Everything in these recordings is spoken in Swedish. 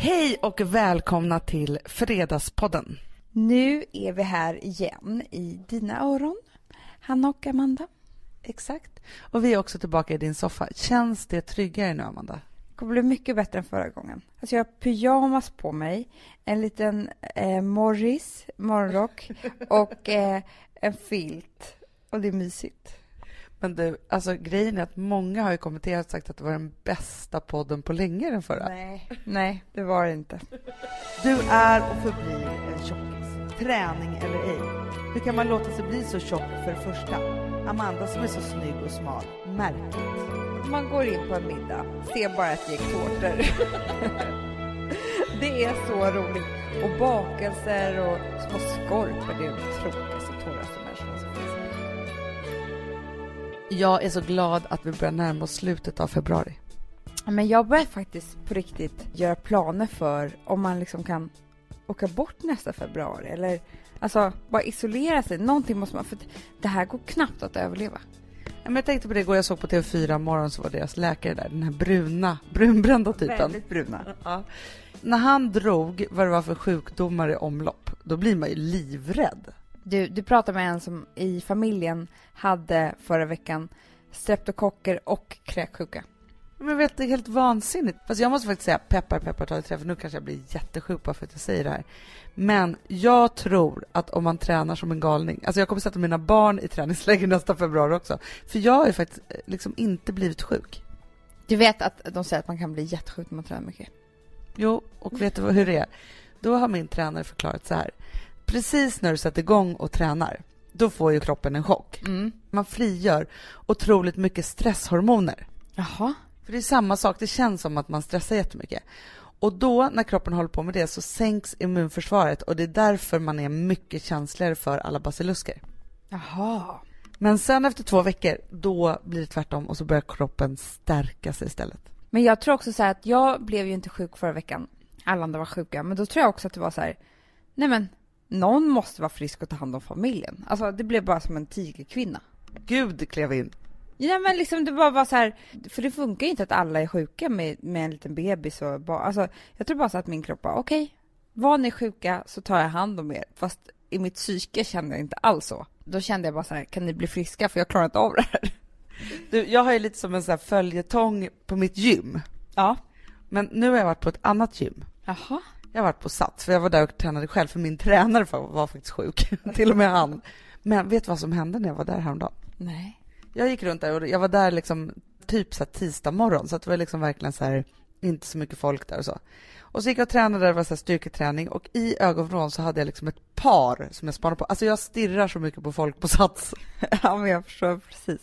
Hej och välkomna till Fredagspodden. Nu är vi här igen i dina öron, Hanna och Amanda. Exakt. Och vi är också tillbaka i din soffa. Känns det tryggare nu, Amanda? Det kommer bli mycket bättre än förra gången. Alltså jag har pyjamas på mig, en liten eh, Morris morgonrock och eh, en filt. Och det är mysigt. Men du, alltså grejen är att många har ju kommenterat och sagt att det var den bästa podden på länge, den förra. Nej, nej, det var det inte. Du är och förblir en tjockis. Träning eller ej. Hur kan man låta sig bli så tjock för det första? Amanda som är så snygg och smal. Märkligt. Man går in på en middag, ser bara ett gäng tårtor. det är så roligt. Och bakelser och små skorpor. Det är de Jag är så glad att vi börjar närma oss slutet av februari. Men jag börjar faktiskt på riktigt göra planer för om man liksom kan åka bort nästa februari eller alltså bara isolera sig. Någonting måste man, för det här går knappt att överleva. Men jag tänkte på det igår, jag såg på TV4 morgon så var deras läkare där, den här bruna, brunbrända typen. Väldigt bruna. Ja. När han drog vad det var för sjukdomar i omlopp, då blir man ju livrädd. Du, du pratar med en som i familjen hade förra veckan streptokocker och kräksjuka. Men vet, det är helt vansinnigt. Fast jag måste faktiskt säga, peppar peppar ta i trä, för nu kanske jag blir jättesjuk bara för att jag säger det här. Men jag tror att om man tränar som en galning, alltså jag kommer sätta mina barn i träningsläger nästa februari också, för jag har ju faktiskt eh, liksom inte blivit sjuk. Du vet att de säger att man kan bli jättesjuk när man tränar mycket? Jo, och vet du hur det är? Då har min tränare förklarat så här. Precis när du sätter igång och tränar, då får ju kroppen en chock. Mm. Man frigör otroligt mycket stresshormoner. Jaha. För det är samma sak, det känns som att man stressar jättemycket. Och då, när kroppen håller på med det, så sänks immunförsvaret och det är därför man är mycket känsligare för alla basilusker. Jaha. Men sen efter två veckor, då blir det tvärtom och så börjar kroppen stärka sig istället. Men jag tror också så här att jag blev ju inte sjuk förra veckan. Alla andra var sjuka. Men då tror jag också att det var så här, nej men, någon måste vara frisk och ta hand om familjen. Alltså det blev bara som en tigerkvinna. Gud klev in. Ja men liksom det bara var så här, för det funkar ju inte att alla är sjuka med, med en liten bebis och bara, alltså jag tror bara så att min kropp bara, okej, var ni sjuka så tar jag hand om er. Fast i mitt psyke kände jag inte alls så. Då kände jag bara så här, kan ni bli friska för jag klarar inte av det här. Du, jag har ju lite som en sån här följetong på mitt gym. Ja. Men nu har jag varit på ett annat gym. Jaha. Jag har varit på Sats, för jag var där och tränade själv, för min tränare var faktiskt sjuk. Till och med han. Men vet du vad som hände när jag var där häromdagen? Nej. Jag gick runt där och jag var där liksom typ så här tisdag morgon, så det var liksom verkligen så här, inte så mycket folk där och så. Och så gick jag och tränade där, det var så här styrketräning och i ögonvrån så hade jag liksom ett par som jag spanade på. Alltså jag stirrar så mycket på folk på Sats. Ja men jag förstår precis.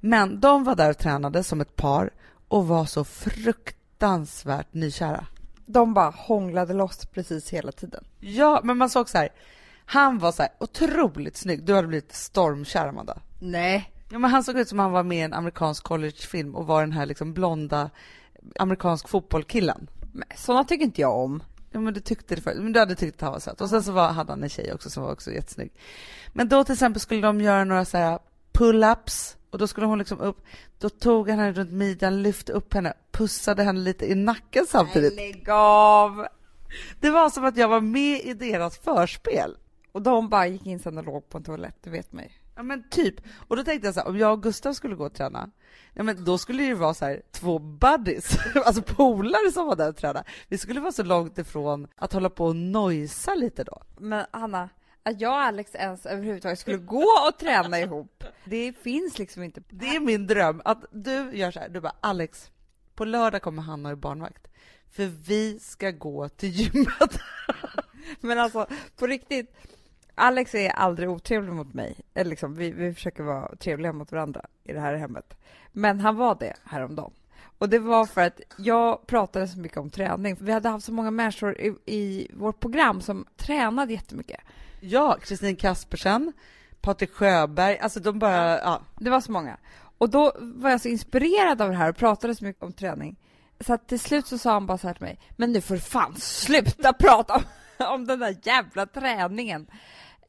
Men de var där och tränade som ett par och var så fruktansvärt nykära. De bara hånglade loss precis hela tiden. Ja, men man såg så här, han var så här otroligt snygg. Du hade blivit stormkär, Amanda. Nej. Ja, men han såg ut som han var med i en amerikansk collegefilm och var den här liksom blonda amerikansk fotbollkillen. Men sådana tycker inte jag om. Ja, men du tyckte det förut. Men du hade tyckt att han var söt. Och sen så var, hade han en tjej också som var också jättesnygg. Men då till exempel skulle de göra några så här pull-ups och då skulle hon liksom upp. Då tog han henne runt midjan, lyfte upp henne, pussade henne lite i nacken samtidigt. Lägg av! Det var som att jag var med i deras förspel. Och de bara gick in sen och låg på en toalett, du vet mig. Ja men typ. Och då tänkte jag så här, om jag och Gustav skulle gå och träna, ja men då skulle det ju vara så här två buddies, alltså polare som var där och tränade. Vi skulle vara så långt ifrån att hålla på och nojsa lite då. Men Hanna, att jag och Alex ens överhuvudtaget skulle gå och träna ihop, det finns liksom inte. Det är min dröm att du gör så här, du bara Alex, på lördag kommer Hanna i barnvakt, för vi ska gå till gymmet. Men alltså, på riktigt, Alex är aldrig otrevlig mot mig. Eller liksom, vi, vi försöker vara trevliga mot varandra i det här hemmet. Men han var det häromdagen. Och det var för att jag pratade så mycket om träning. Vi hade haft så många människor i, i vårt program som tränade jättemycket. Ja, Kristin Kaspersen, Patrik Sjöberg, alltså de bara, ja. Det var så många. Och då var jag så inspirerad av det här och pratade så mycket om träning. Så att till slut så sa han bara så här till mig, men nu får du fan sluta prata om, om den där jävla träningen.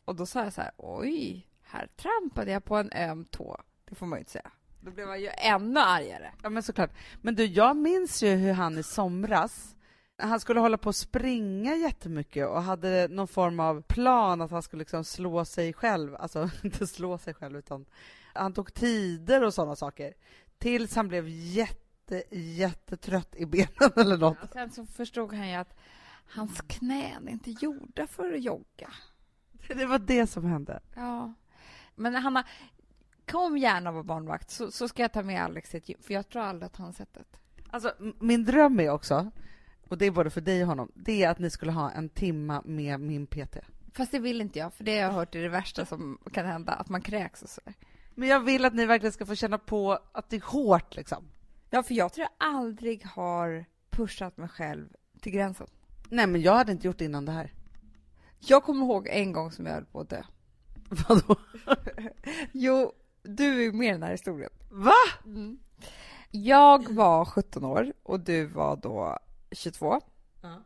Och då sa jag så här, oj, här trampade jag på en öm tå. Det får man ju inte säga. Då blev han ju ännu argare. Ja men såklart. Men du, jag minns ju hur han i somras Han skulle hålla på att springa jättemycket och hade någon form av plan att han skulle liksom slå sig själv, alltså inte slå sig själv utan han tog tider och sådana saker. Tills han blev jätte, jättetrött i benen eller något. Ja, sen så förstod han ju att hans knän är inte gjorda för att jogga. Det var det som hände. Ja. Men Hanna, kom gärna och var barnvakt så, så ska jag ta med Alex hit, för jag tror aldrig att han sett det. Alltså, min dröm är också, och det är både för dig och honom, det är att ni skulle ha en timma med min PT. Fast det vill inte jag, för det har jag hört är det värsta som kan hända, att man kräks och sådär. Men jag vill att ni verkligen ska få känna på att det är hårt liksom. Ja, för jag tror jag aldrig har pushat mig själv till gränsen. Nej, men jag hade inte gjort det innan det här. Jag kommer ihåg en gång som jag höll på att dö. Vadå? Jo, du är med i den här historien. Va? Mm. Jag var 17 år och du var då 22. Ja.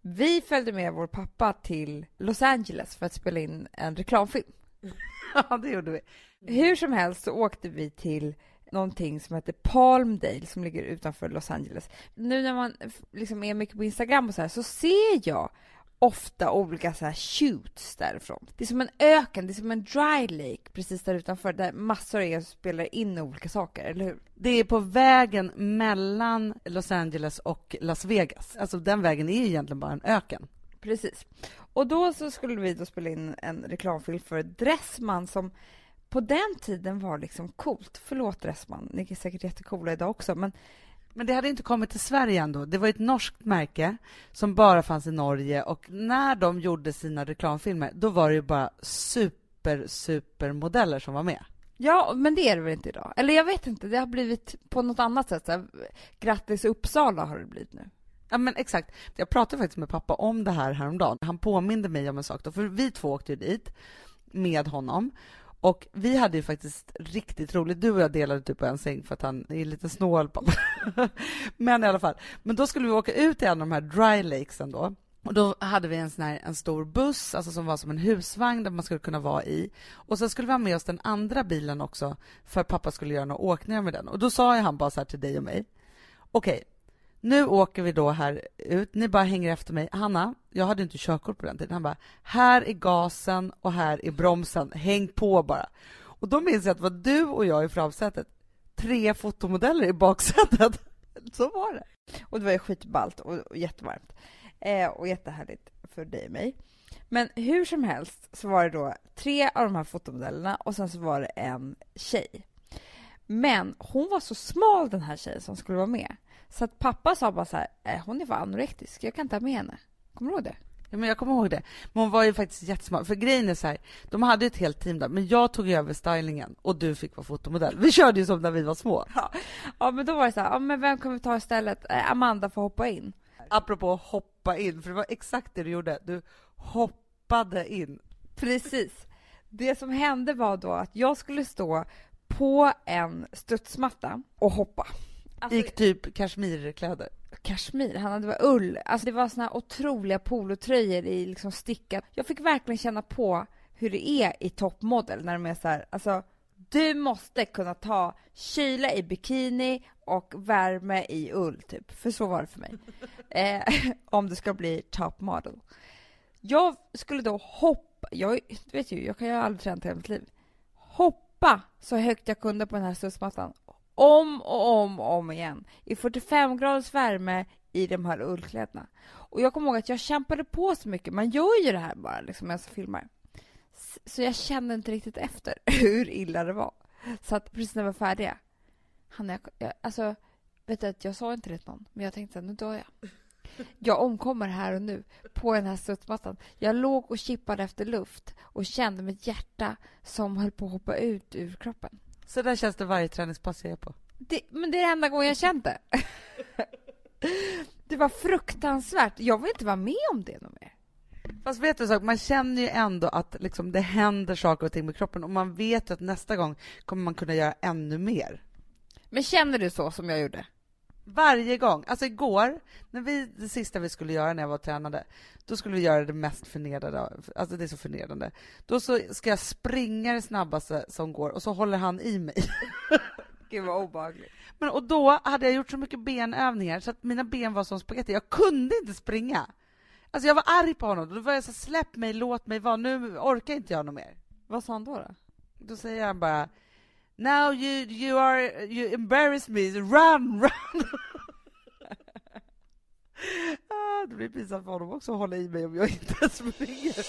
Vi följde med vår pappa till Los Angeles för att spela in en reklamfilm. Ja, det gjorde vi. Hur som helst så åkte vi till någonting som heter Palmdale som ligger utanför Los Angeles. Nu när man liksom är mycket på Instagram och så här så ser jag ofta olika så här shoots därifrån. Det är som en öken, det är som en dry lake precis där utanför där massor av er spelar in olika saker, eller hur? Det är på vägen mellan Los Angeles och Las Vegas. Alltså den vägen är egentligen bara en öken. Precis. Och då så skulle vi då spela in en reklamfilm för Dressman som på den tiden var liksom coolt. Förlåt Dressman, ni är säkert jättecoola idag också, men Men det hade inte kommit till Sverige ändå. Det var ett norskt märke som bara fanns i Norge och när de gjorde sina reklamfilmer, då var det ju bara super, super modeller som var med. Ja, men det är det väl inte idag? Eller jag vet inte, det har blivit på något annat sätt. Så här, grattis Uppsala har det blivit nu. Ja men exakt. Jag pratade faktiskt med pappa om det här häromdagen. Han påminde mig om en sak då, för vi två åkte ju dit med honom. Och vi hade ju faktiskt riktigt roligt. Du och jag delade typ på en säng för att han är lite snål pappa. men i alla fall. Men då skulle vi åka ut till en av de här dry lakesen då. Och då hade vi en sån här, en stor buss, alltså som var som en husvagn där man skulle kunna vara i. Och sen skulle vi ha med oss den andra bilen också för att pappa skulle göra några åkningar med den. Och då sa ju han bara så här till dig och mig. Okej, nu åker vi då här ut. Ni bara hänger efter mig. Hanna, jag hade inte körkort på den tiden. Han bara, här är gasen och här är bromsen. Häng på bara. Och då minns jag att det var du och jag i framsätet. Tre fotomodeller i baksätet. Så var det. Och det var ju skitballt och, och jättevarmt. Eh, och jättehärligt för dig och mig. Men hur som helst så var det då tre av de här fotomodellerna och sen så var det en tjej. Men hon var så smal den här tjejen som skulle vara med. Så att pappa sa bara så här, eh, hon är för anorektisk, jag kan inte ha med henne. Kommer du ihåg det? Ja, men jag kommer ihåg det. Men hon var ju faktiskt jättesmart. För grejen är så här, de hade ju ett helt team där, men jag tog över stylingen och du fick vara fotomodell. Vi körde ju som när vi var små. Ja, men då var det så här, ja, men vem kan vi ta istället? Eh, Amanda får hoppa in. Apropå hoppa in, för det var exakt det du gjorde. Du hoppade in. Precis. Det som hände var då att jag skulle stå på en studsmatta och hoppa. Alltså, I typ kashmirkläder. kashmir, han hade var ull. Alltså det var såna här otroliga polotröjor i liksom stickat. Jag fick verkligen känna på hur det är i toppmodell när de är så här, alltså du måste kunna ta kyla i bikini och värme i ull typ, för så var det för mig. eh, om det ska bli top model. Jag skulle då hoppa, jag du vet ju, jag kan ju aldrig tränat hela mitt liv. Hoppa så högt jag kunde på den här studsmattan. Om och om och om igen. I 45 graders värme i de här ullkläderna. Och jag kommer ihåg att jag kämpade på så mycket. Man gör ju det här bara liksom medan jag filmar. Så jag kände inte riktigt efter hur illa det var. Så att precis när vi var färdiga. han jag, jag, alltså, vet du att jag sa inte det till någon, men jag tänkte att nu dör jag. Jag omkommer här och nu på den här studsmattan. Jag låg och kippade efter luft och kände mitt hjärta som höll på att hoppa ut ur kroppen. Så där känns det varje träningspass jag är på. Det, men det är den enda gången jag känt det. Det var fruktansvärt. Jag vill inte vara med om det något mer. Fast vet du sak, man känner ju ändå att liksom det händer saker och ting med kroppen och man vet ju att nästa gång kommer man kunna göra ännu mer. Men känner du så som jag gjorde? Varje gång. Alltså igår, när vi, det sista vi skulle göra när jag var och tränade, då skulle vi göra det mest förnedrande, alltså det är så förnedrande. Då så ska jag springa det snabbaste som går och så håller han i mig. Gud vad obehagligt. Men och då hade jag gjort så mycket benövningar så att mina ben var som spagetti. Jag kunde inte springa. Alltså jag var arg på honom. Då var jag så släpp mig, låt mig vara. Nu orkar inte jag något mer. Vad sa han då? Då, då säger han bara Now you, you are, you embarrass me, run, run! ah, det blir pinsamt för honom också att hålla i mig om jag inte springer.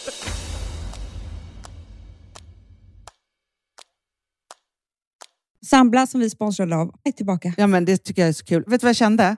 Sambla som vi sponsrade av är tillbaka. Ja, men det tycker jag är så kul. Vet du vad jag kände?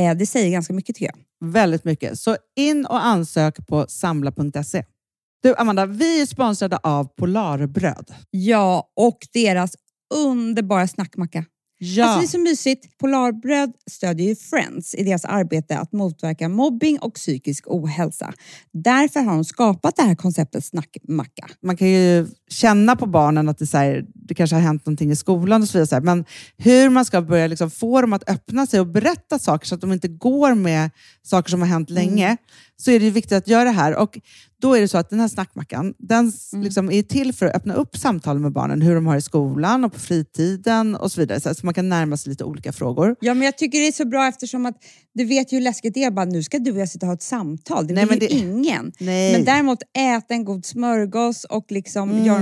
Eh, det säger ganska mycket tycker jag. Väldigt mycket. Så in och ansök på samla.se. Du Amanda, vi är sponsrade av Polarbröd. Ja, och deras underbara snackmacka. Ja. Alltså det är så mysigt. Polarbröd stödjer ju Friends i deras arbete att motverka mobbing och psykisk ohälsa. Därför har de skapat det här konceptet snackmacka. Man kan ju känna på barnen att det, så här, det kanske har hänt någonting i skolan och så vidare. Men hur man ska börja liksom få dem att öppna sig och berätta saker så att de inte går med saker som har hänt mm. länge, så är det viktigt att göra det här. Och då är det så att den här snackmackan den mm. liksom är till för att öppna upp samtal med barnen, hur de har i skolan och på fritiden och så vidare. Så man kan närma sig lite olika frågor. Ja, men jag tycker det är så bra eftersom att du vet ju hur läskigt det är. Bara, nu ska du och jag sitta och ha ett samtal. Det vill ju det... ingen. Nej. Men däremot äta en god smörgås och liksom mm. göra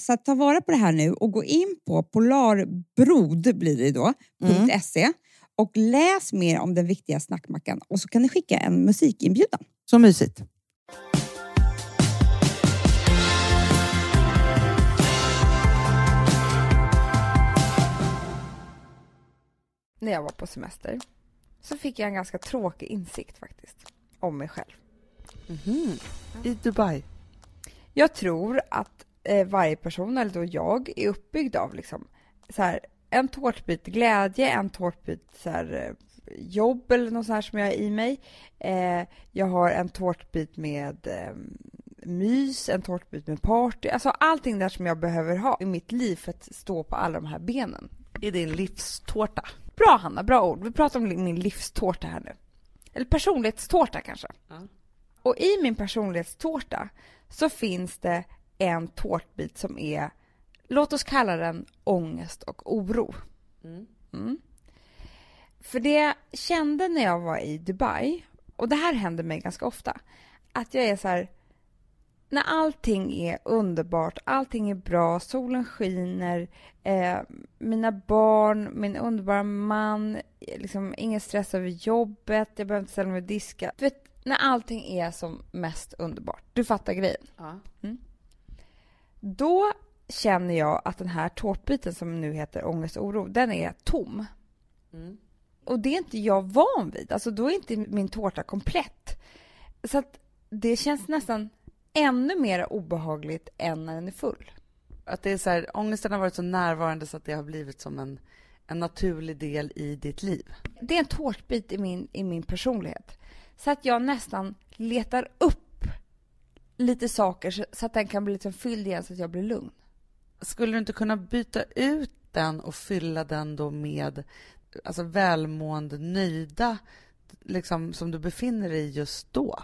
så ta vara på det här nu och gå in på polarbrod blir det då, mm. .se och läs mer om den viktiga snackmackan och så kan ni skicka en musikinbjudan. Så mysigt. När jag var på semester så fick jag en ganska tråkig insikt faktiskt om mig själv. Mm -hmm. I Dubai? Jag tror att varje person, eller då jag, är uppbyggd av liksom, så här, en tårtbit glädje, en tårtbit så här, eh, jobb eller något sånt som jag har i mig. Eh, jag har en tårtbit med eh, mys, en tårtbit med party. Alltså allting där som jag behöver ha i mitt liv för att stå på alla de här benen. I din livstårta. Bra Hanna, bra ord. Vi pratar om min livstårta här nu. Eller personlighetstårta kanske. Mm. Och i min personlighetstårta så finns det en tårtbit som är, låt oss kalla den ångest och oro. Mm. Mm. För det jag kände när jag var i Dubai, och det här händer mig ganska ofta, att jag är så här, när allting är underbart, allting är bra, solen skiner, eh, mina barn, min underbara man, liksom ingen stress över jobbet, jag behöver inte ställa mig och diska. Du vet, när allting är som mest underbart. Du fattar grejen? Ja. Mm. Då känner jag att den här tårtbiten som nu heter ångest och oro, den är tom. Mm. Och det är inte jag van vid. Alltså då är inte min tårta komplett. Så att det känns nästan ännu mer obehagligt än när den är full. Att det är så här, ångesten har varit så närvarande så att det har blivit som en, en naturlig del i ditt liv. Det är en tårtbit i min, i min personlighet. Så att jag nästan letar upp lite saker så att den kan bli liksom fylld igen så att jag blir lugn. Skulle du inte kunna byta ut den och fylla den då med alltså välmående, nöjda liksom, som du befinner dig i just då?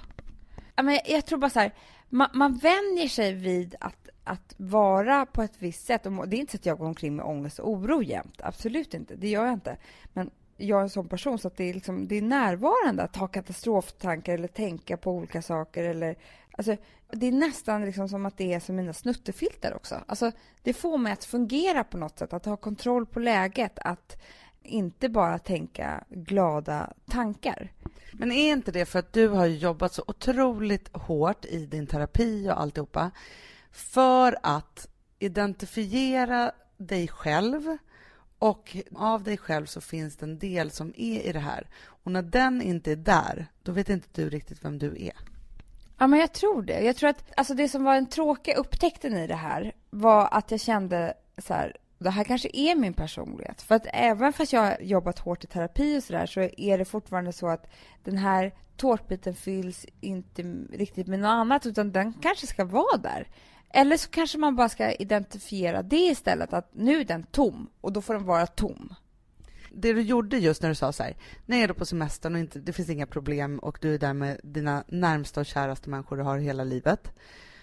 Ja, men jag, jag tror bara så här, man, man vänjer sig vid att, att vara på ett visst sätt. Och det är inte så att jag går omkring med ångest och oro jämt. Absolut inte. Det gör jag inte. Men jag är en sån person så att det är, liksom, det är närvarande att ha katastroftankar eller tänka på olika saker. Eller, alltså, det är nästan liksom som att det är som mina snuttefilter också. Alltså, det får mig att fungera på något sätt, att ha kontroll på läget. Att inte bara tänka glada tankar. Men är inte det för att du har jobbat så otroligt hårt i din terapi och alltihopa för att identifiera dig själv och av dig själv så finns det en del som är i det här. Och när den inte är där, då vet inte du riktigt vem du är. Ja, men jag tror det. Jag tror att alltså det som var en tråkiga upptäckten i det här var att jag kände så här, det här kanske är min personlighet. För att även fast jag har jobbat hårt i terapi och sådär så är det fortfarande så att den här tårtbiten fylls inte riktigt med något annat utan den kanske ska vara där. Eller så kanske man bara ska identifiera det istället, att nu är den tom och då får den vara tom. Det du gjorde just när du sa så här, när är du på semestern och inte, det finns inga problem och du är där med dina närmsta och käraste människor du har hela livet.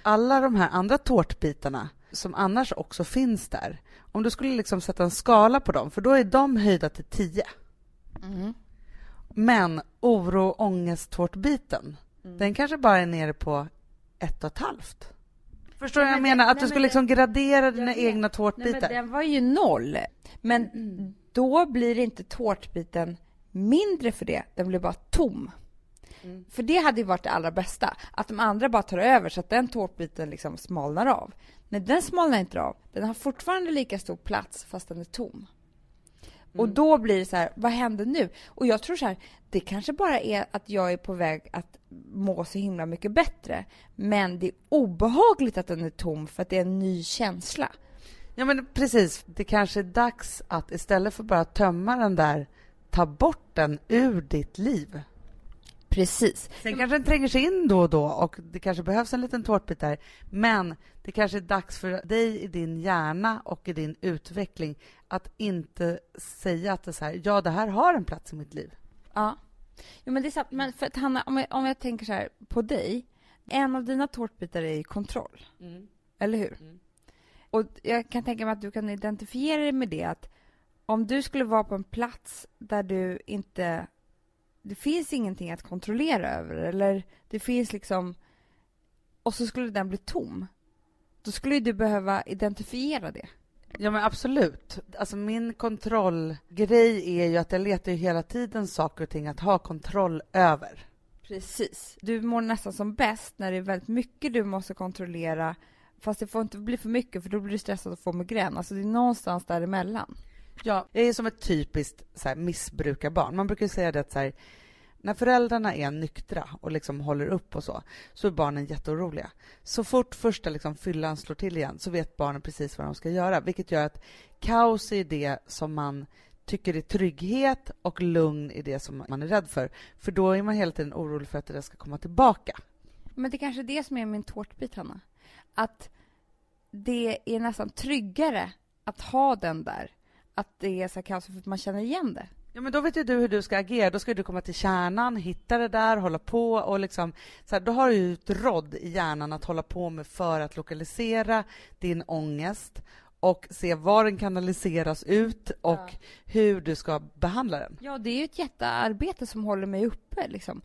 Alla de här andra tårtbitarna som annars också finns där, om du skulle liksom sätta en skala på dem, för då är de höjda till 10. Mm. Men oro och ångesttårtbiten, mm. den kanske bara är nere på ett och ett halvt. Förstår du vad jag menar? Att nej, du skulle liksom gradera dina egna tårtbitar. Nej, men den var ju noll. Men mm. Då blir inte tårtbiten mindre för det, den blir bara tom. Mm. För det hade ju varit det allra bästa, att de andra bara tar över så att den tårtbiten liksom smalnar av. Men den smalnar inte av. Den har fortfarande lika stor plats fast den är tom. Mm. Och då blir det så här, vad händer nu? Och jag tror så här, det kanske bara är att jag är på väg att må så himla mycket bättre. Men det är obehagligt att den är tom för att det är en ny känsla. Ja men precis, det kanske är dags att istället för bara tömma den där, ta bort den ur ditt liv. Precis. Sen kanske den tränger sig in då och då och det kanske behövs en liten tårtbit där. Men det kanske är dags för dig i din hjärna och i din utveckling att inte säga att det så här, ja, det här har en plats i mitt liv. Ja. Jo, men det är sant. Men för att Hanna, om jag, om jag tänker så här på dig. En av dina tårtbitar är ju kontroll. Mm. Eller hur? Mm. Och jag kan tänka mig att du kan identifiera dig med det att om du skulle vara på en plats där du inte det finns ingenting att kontrollera över eller det finns liksom och så skulle den bli tom. Då skulle du behöva identifiera det. Ja men absolut. Alltså min kontrollgrej är ju att jag letar ju hela tiden saker och ting att ha kontroll över. Precis. Du mår nästan som bäst när det är väldigt mycket du måste kontrollera fast det får inte bli för mycket för då blir du stressad och får migrän. Alltså det är någonstans däremellan. Ja, jag är som ett typiskt så här, missbrukarbarn. Man brukar säga det att så här, när föräldrarna är nyktra och liksom håller upp och så, så är barnen jätteoroliga. Så fort första liksom fyllan slår till igen så vet barnen precis vad de ska göra, vilket gör att kaos är det som man tycker är trygghet och lugn är det som man är rädd för. För då är man hela tiden orolig för att det ska komma tillbaka. Men det är kanske är det som är min tårtbit, Hanna. Att det är nästan tryggare att ha den där att det är så kaos för att man känner igen det. Ja, men då vet ju du hur du ska agera. Då ska du komma till kärnan, hitta det där, hålla på och liksom... Så här, då har du ju ett råd i hjärnan att hålla på med för att lokalisera din ångest och se var den kanaliseras ut och ja. hur du ska behandla den. Ja, det är ju ett jättearbete som håller mig uppe. Liksom.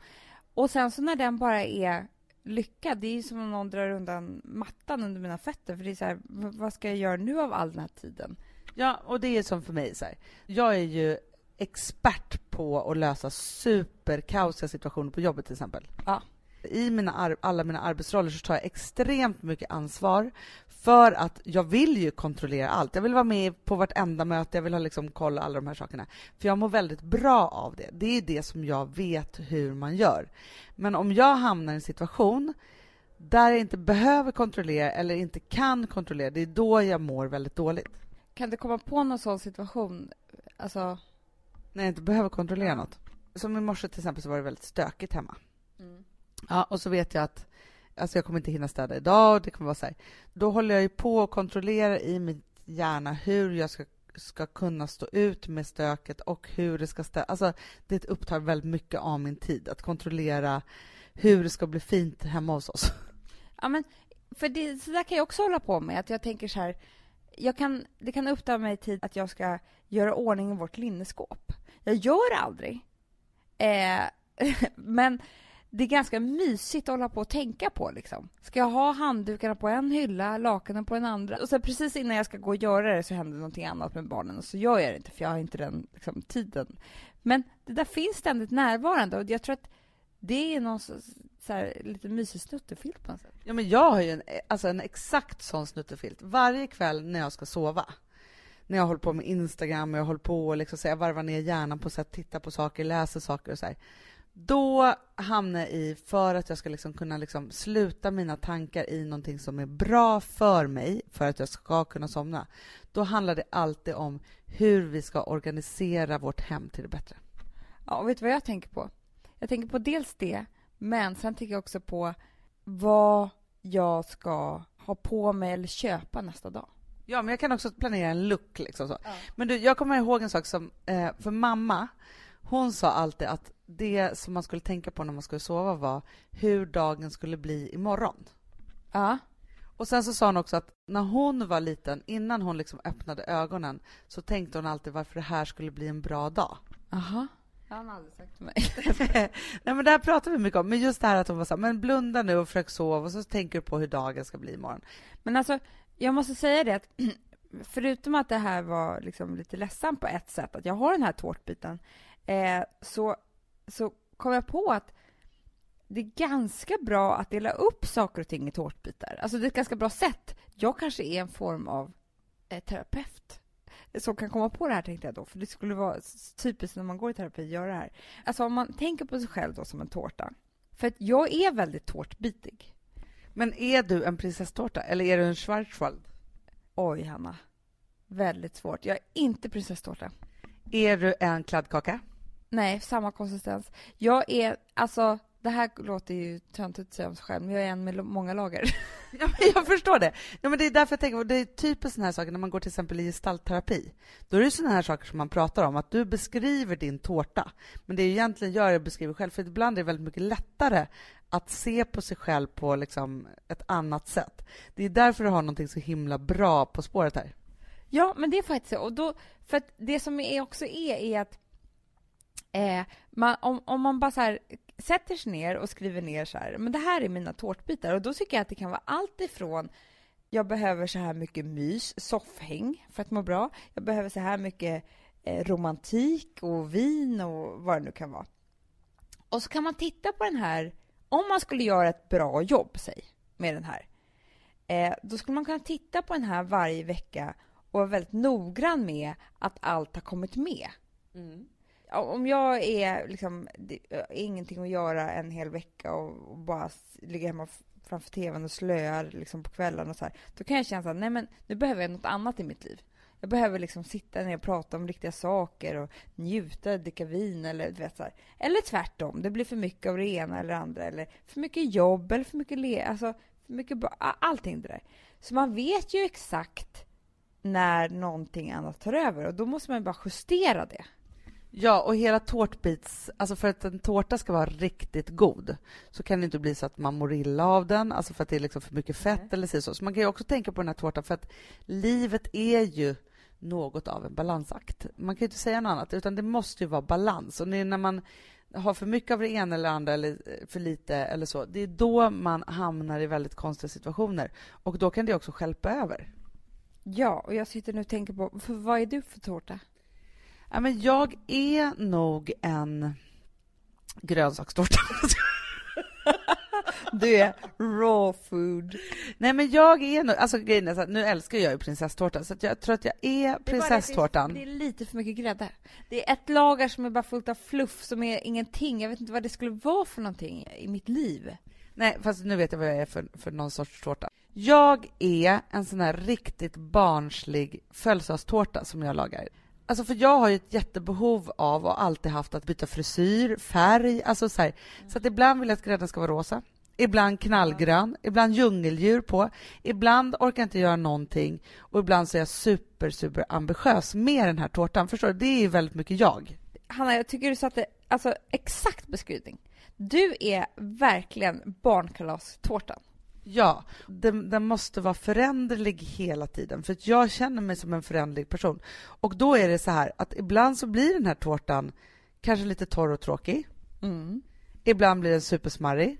Och sen så när den bara är lyckad, det är som om någon drar undan mattan under mina fötter. För det är så här, vad ska jag göra nu av all den här tiden? Ja, och det är som för mig. Så här. Jag är ju expert på att lösa superkaosiga situationer på jobbet till exempel. Ja. I mina alla mina arbetsroller så tar jag extremt mycket ansvar för att jag vill ju kontrollera allt. Jag vill vara med på vartenda möte, jag vill ha liksom koll alla de här sakerna. För jag mår väldigt bra av det. Det är det som jag vet hur man gör. Men om jag hamnar i en situation där jag inte behöver kontrollera eller inte kan kontrollera, det är då jag mår väldigt dåligt. Kan du komma på någon sån situation? Alltså... När jag inte behöver kontrollera något. Som i morse till exempel så var det väldigt stökigt hemma. Ja, och så vet jag att alltså jag kommer inte hinna städa idag. Det kommer vara så här. Då håller jag ju på att kontrollera i min hjärna hur jag ska, ska kunna stå ut med stöket och hur det ska städas. Alltså, det upptar väldigt mycket av min tid att kontrollera hur det ska bli fint hemma hos oss. Ja, men för det, så där kan jag också hålla på med. Att jag tänker så här, jag kan, det kan uppta mig tid att jag ska göra ordning i vårt linneskåp. Jag gör det aldrig. Eh, men det är ganska mysigt att hålla på och tänka på. Liksom. Ska jag ha handdukarna på en hylla, lakanen på en andra? Och sen precis innan jag ska gå och göra det så händer någonting annat med barnen och så gör jag det inte för jag har inte den liksom, tiden. Men det där finns ständigt närvarande och jag tror att det är någon så, så här, lite mysig snuttefilt på något sätt. Ja, men jag har ju en, alltså en exakt sån snuttefilt. Varje kväll när jag ska sova, när jag håller på med Instagram och jag håller på och liksom, så jag varvar ner hjärnan på att titta på saker, läser saker och så här. Då hamnar jag i, för att jag ska liksom kunna liksom sluta mina tankar i någonting som är bra för mig, för att jag ska kunna somna, då handlar det alltid om hur vi ska organisera vårt hem till det bättre. Ja, och vet du vad jag tänker på? Jag tänker på dels det, men sen tänker jag också på vad jag ska ha på mig eller köpa nästa dag. Ja, men jag kan också planera en look. Liksom så. Ja. Men du, jag kommer ihåg en sak som, eh, för mamma, hon sa alltid att det som man skulle tänka på när man skulle sova var hur dagen skulle bli imorgon. Ja. Och sen så sa hon också att när hon var liten, innan hon liksom öppnade ögonen, så tänkte hon alltid varför det här skulle bli en bra dag. Aha. Det har hon aldrig sagt till mig. Nej, men det här pratar vi mycket om. Men just det här att hon var så här, men blunda nu och försök sova och så tänker du på hur dagen ska bli imorgon. Men alltså, jag måste säga det att förutom att det här var liksom lite ledsamt på ett sätt, att jag har den här tårtbiten, eh, så, så kom jag på att det är ganska bra att dela upp saker och ting i tårtbitar. Alltså det är ett ganska bra sätt. Jag kanske är en form av eh, terapeut som kan komma på det här tänkte jag då, för det skulle vara typiskt när man går i terapi att göra det här. Alltså om man tänker på sig själv då som en tårta. För jag är väldigt tårtbitig. Men är du en prinsesstårta eller är du en Schwarzwald? Oj, Hanna. Väldigt svårt. Jag är inte prinsesstårta. Är du en kladdkaka? Nej, samma konsistens. Jag är, alltså, det här låter ju töntigt att säga om sig själv, men jag är en med många lager. Ja, jag förstår det. Ja, men det är därför jag tänker, det är typiskt sådana här saker när man går till exempel i gestaltterapi. Då är det sådana här saker som man pratar om, att du beskriver din tårta. Men det är egentligen gör är att beskriva själv, för ibland är det väldigt mycket lättare att se på sig själv på liksom ett annat sätt. Det är därför du har någonting så himla bra på spåret här. Ja, men det är faktiskt så. Och då, för det som är också är, är att eh, man, om, om man bara så här sätter sig ner och skriver ner så här, men det här är mina tårtbitar. Och då tycker jag att det kan vara allt ifrån jag behöver så här mycket mys, soffhäng för att må bra. Jag behöver så här mycket eh, romantik och vin och vad det nu kan vara. Och så kan man titta på den här, om man skulle göra ett bra jobb, säg, med den här. Eh, då skulle man kunna titta på den här varje vecka och vara väldigt noggrann med att allt har kommit med. Mm om jag är liksom, det är ingenting att göra en hel vecka och, och bara ligga hemma framför tvn och slöar liksom på kvällen och så här, då kan jag känna att nej men nu behöver jag något annat i mitt liv. Jag behöver liksom sitta ner och prata om riktiga saker och njuta, dricka vin eller du vet så här. Eller tvärtom, det blir för mycket av det ena eller andra eller för mycket jobb eller för mycket le alltså för mycket allting det där. Så man vet ju exakt när någonting annat tar över och då måste man bara justera det. Ja, och hela tårtbits... Alltså för att en tårta ska vara riktigt god så kan det inte bli så att man mår illa av den, alltså för att det är liksom för mycket fett Nej. eller så. Så man kan ju också tänka på den här tårtan för att livet är ju något av en balansakt. Man kan ju inte säga något annat, utan det måste ju vara balans. Och när man har för mycket av det ena eller andra eller för lite eller så, det är då man hamnar i väldigt konstiga situationer. Och då kan det också skälpa över. Ja, och jag sitter nu och tänker på, för vad är du för tårta? Ja, men jag är nog en grönsakstårta. Du är raw food. Nej, men jag är nog... Alltså, grejen är så att nu älskar jag ju prinsesstårta, så jag tror att jag är prinsesstårtan. Det, det, är lite för mycket grädde. Det är ett lager som är bara fullt av fluff, som är ingenting. Jag vet inte vad det skulle vara för någonting i mitt liv. Nej, fast nu vet jag vad jag är för, för någon sorts tårta. Jag är en sån här riktigt barnslig födelsedagstårta som jag lagar. Alltså för jag har ju ett jättebehov av och alltid haft att byta frisyr, färg, alltså så här. Så att ibland vill jag att grädden ska vara rosa. Ibland knallgrön, ibland djungeldjur på. Ibland orkar jag inte göra någonting och ibland så är jag super, super ambitiös med den här tårtan. Förstår du? Det är väldigt mycket jag. Hanna, jag tycker du satte alltså exakt beskrivning. Du är verkligen barnkalastårtan. Ja, den, den måste vara föränderlig hela tiden för jag känner mig som en föränderlig person. Och då är det så här att ibland så blir den här tårtan kanske lite torr och tråkig. Mm. Ibland blir den supersmarrig.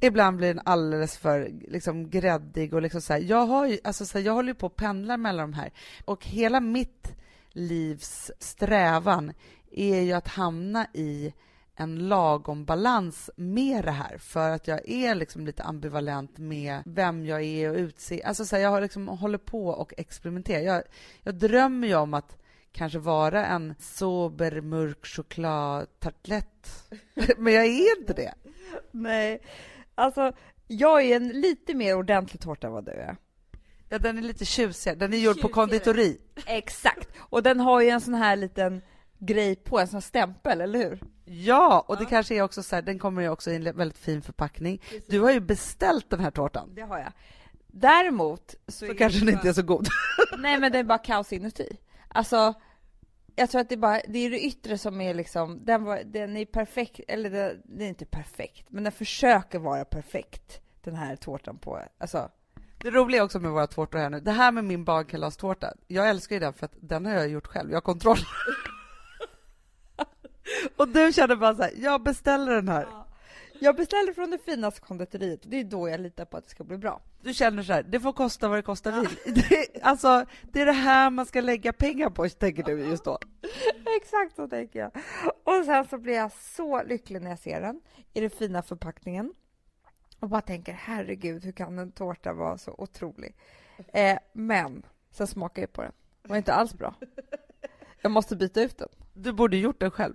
Ibland blir den alldeles för liksom, gräddig. Och liksom så här. Jag, har ju, alltså, så här, jag håller ju på att pendla mellan de här. Och hela mitt livs strävan är ju att hamna i en lagom balans med det här för att jag är liksom lite ambivalent med vem jag är och utse. Alltså så här, jag har liksom håller på och experimenterar. Jag, jag drömmer ju om att kanske vara en sober, mörk chokladtartlett. Men jag är inte det. Nej, alltså jag är en lite mer ordentlig tårta än vad du är. Ja, den är lite tjusigare. Den är gjord på konditori. Exakt, och den har ju en sån här liten grej på, en sån här stämpel, eller hur? Ja, och det kanske är också så här, den kommer ju också i en väldigt fin förpackning. Du har ju beställt den här tårtan. Det har jag. Däremot så, Så är kanske den bara- inte är så god. Nej, men det är bara kaos inuti. Alltså, jag tror att det är bara det är det yttre som är liksom, den, var, den är perfekt, eller det, den är inte perfekt, men den försöker vara perfekt, den här tårtan på, alltså, Det roliga också med våra tårtor här nu, det här med min bagkalastårta, jag älskar ju den för att den har jag gjort själv, jag har kontroll. och du känner bara så här, jag beställer den här. jag beställer från det finaste konditoriet och det är då jag litar på att det ska bli bra. Du känner så här, det får kosta vad det kostar vill. Det, alltså, det är det här man ska lägga pengar på, tänker du just då. Exakt så tänker jag. Och sen så blir jag så lycklig när jag ser den i den fina förpackningen och bara tänker herregud, hur kan en tårta vara så otrolig? Eh, men sen smakar jag på den. Den var inte alls bra. Jag måste byta ut den. Du borde gjort den själv.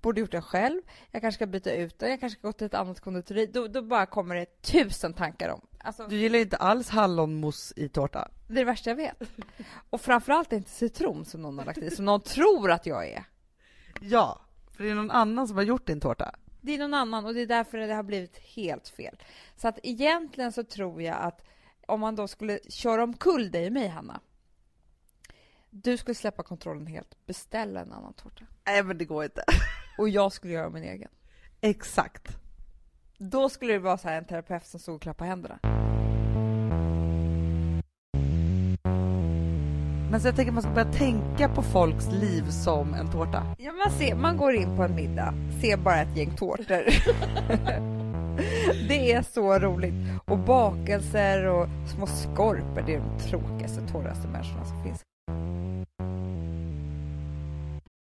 Borde gjort den själv. Jag kanske ska byta ut den. Jag kanske ska gå till ett annat konditori. Då, då bara kommer det tusen tankar om. Alltså, Du gillar inte alls hallonmousse i tårta. det är det värsta jag vet. Och framförallt inte citron som någon har lagt i, som någon tror att jag är. Ja, för det är någon annan som har gjort din tårta. Det är någon annan och det är därför det har blivit helt fel. Så att egentligen så tror jag att om man då skulle köra omkull dig och mig, Hanna. Du skulle släppa kontrollen helt, beställa en annan tårta. Nej, men det går inte. Och jag skulle göra min egen. Exakt. Då skulle det vara så en terapeut som stod och klappade händerna. Men så jag tänker att man ska börja tänka på folks liv som en tårta. Ja, man, ser, man går in på en middag, ser bara ett gäng tårtor. det är så roligt. Och bakelser och små skorpor, det är de tråkigaste, torraste människorna som finns.